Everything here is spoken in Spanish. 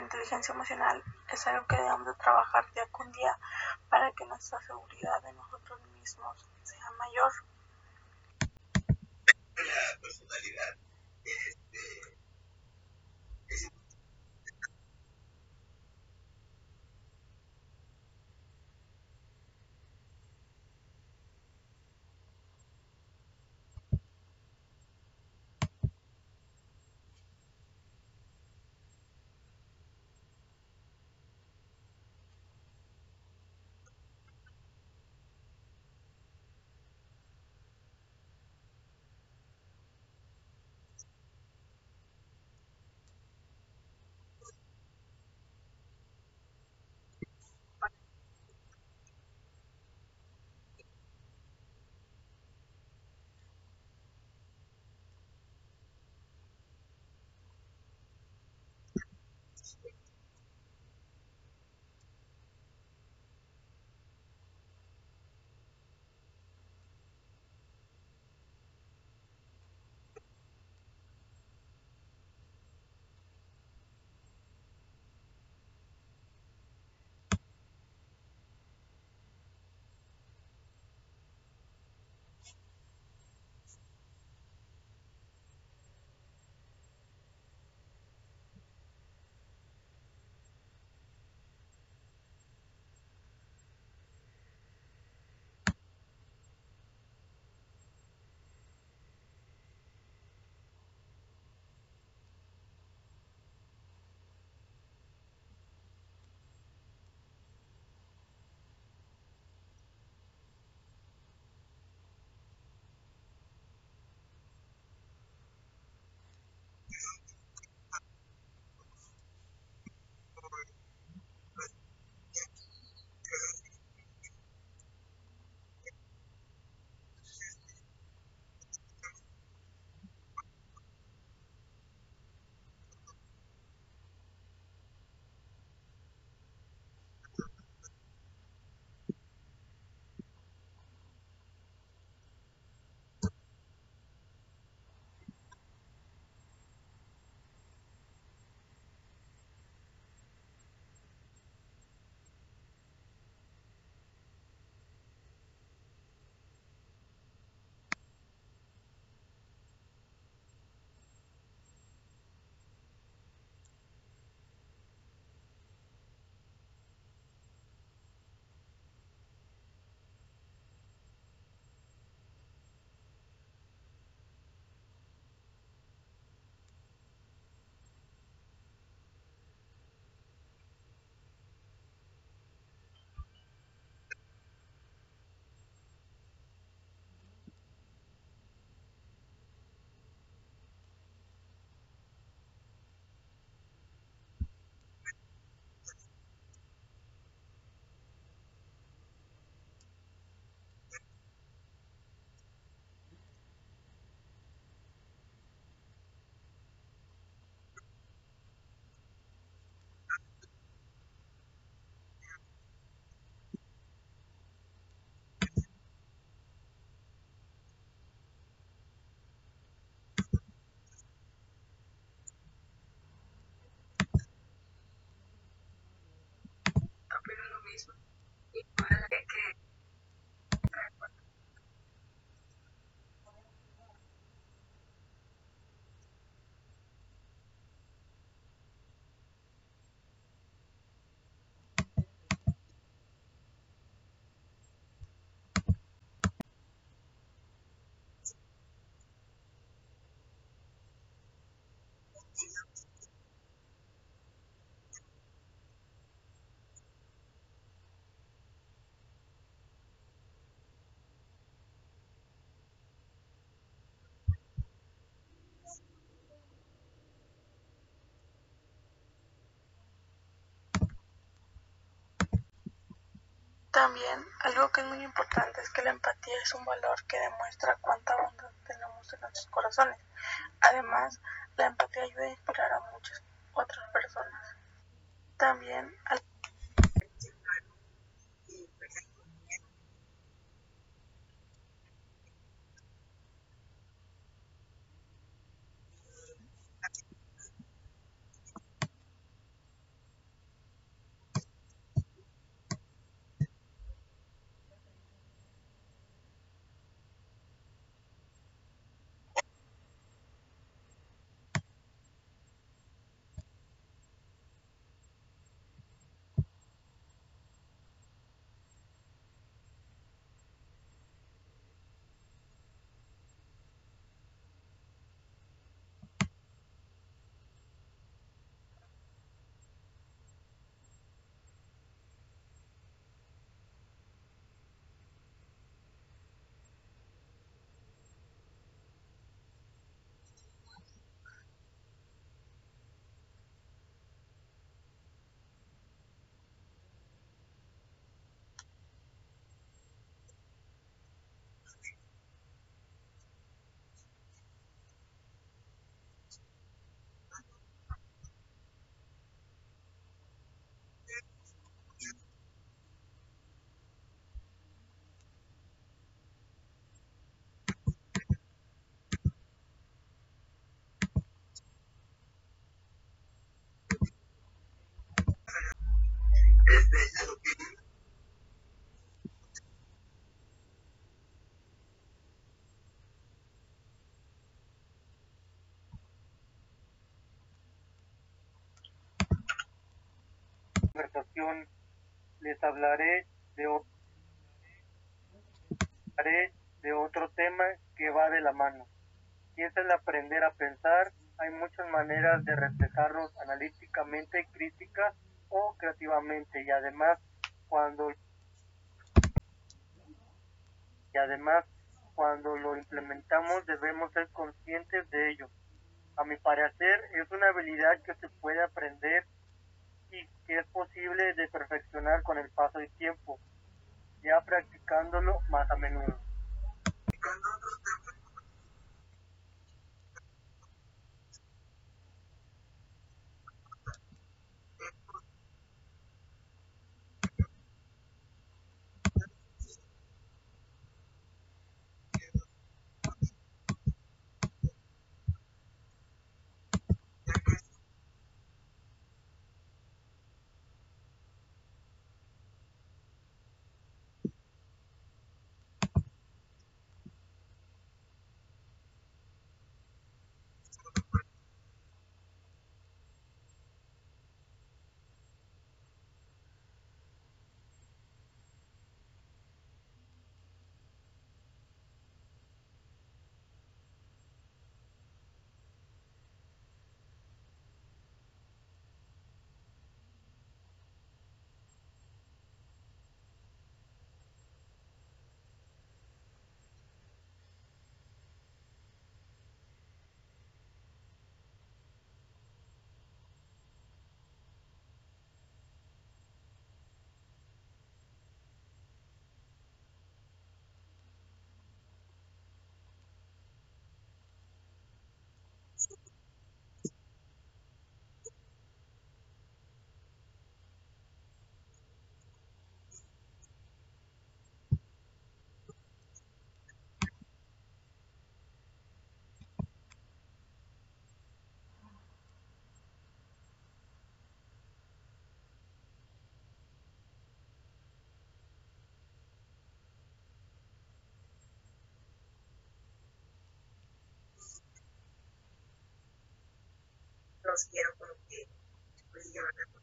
inteligencia emocional es algo que debemos de trabajar día con día para que nuestra seguridad de nosotros mismos sea mayor. La always También, algo que es muy importante es que la empatía es un valor que demuestra cuánta bondad tenemos en nuestros corazones. Además, la empatía ayuda a inspirar a muchas otras personas. También, conversación les hablaré de, otro tema que va de la mano. Y es el aprender a pensar. Hay muchas maneras de reflejarlos analíticamente, crítica o creativamente. Y además, cuando y además cuando lo implementamos debemos ser conscientes de ello. A mi parecer es una habilidad que se puede aprender y que es posible de perfeccionar con el paso del tiempo, ya practicándolo más a menudo. Los quiero como que pues contar.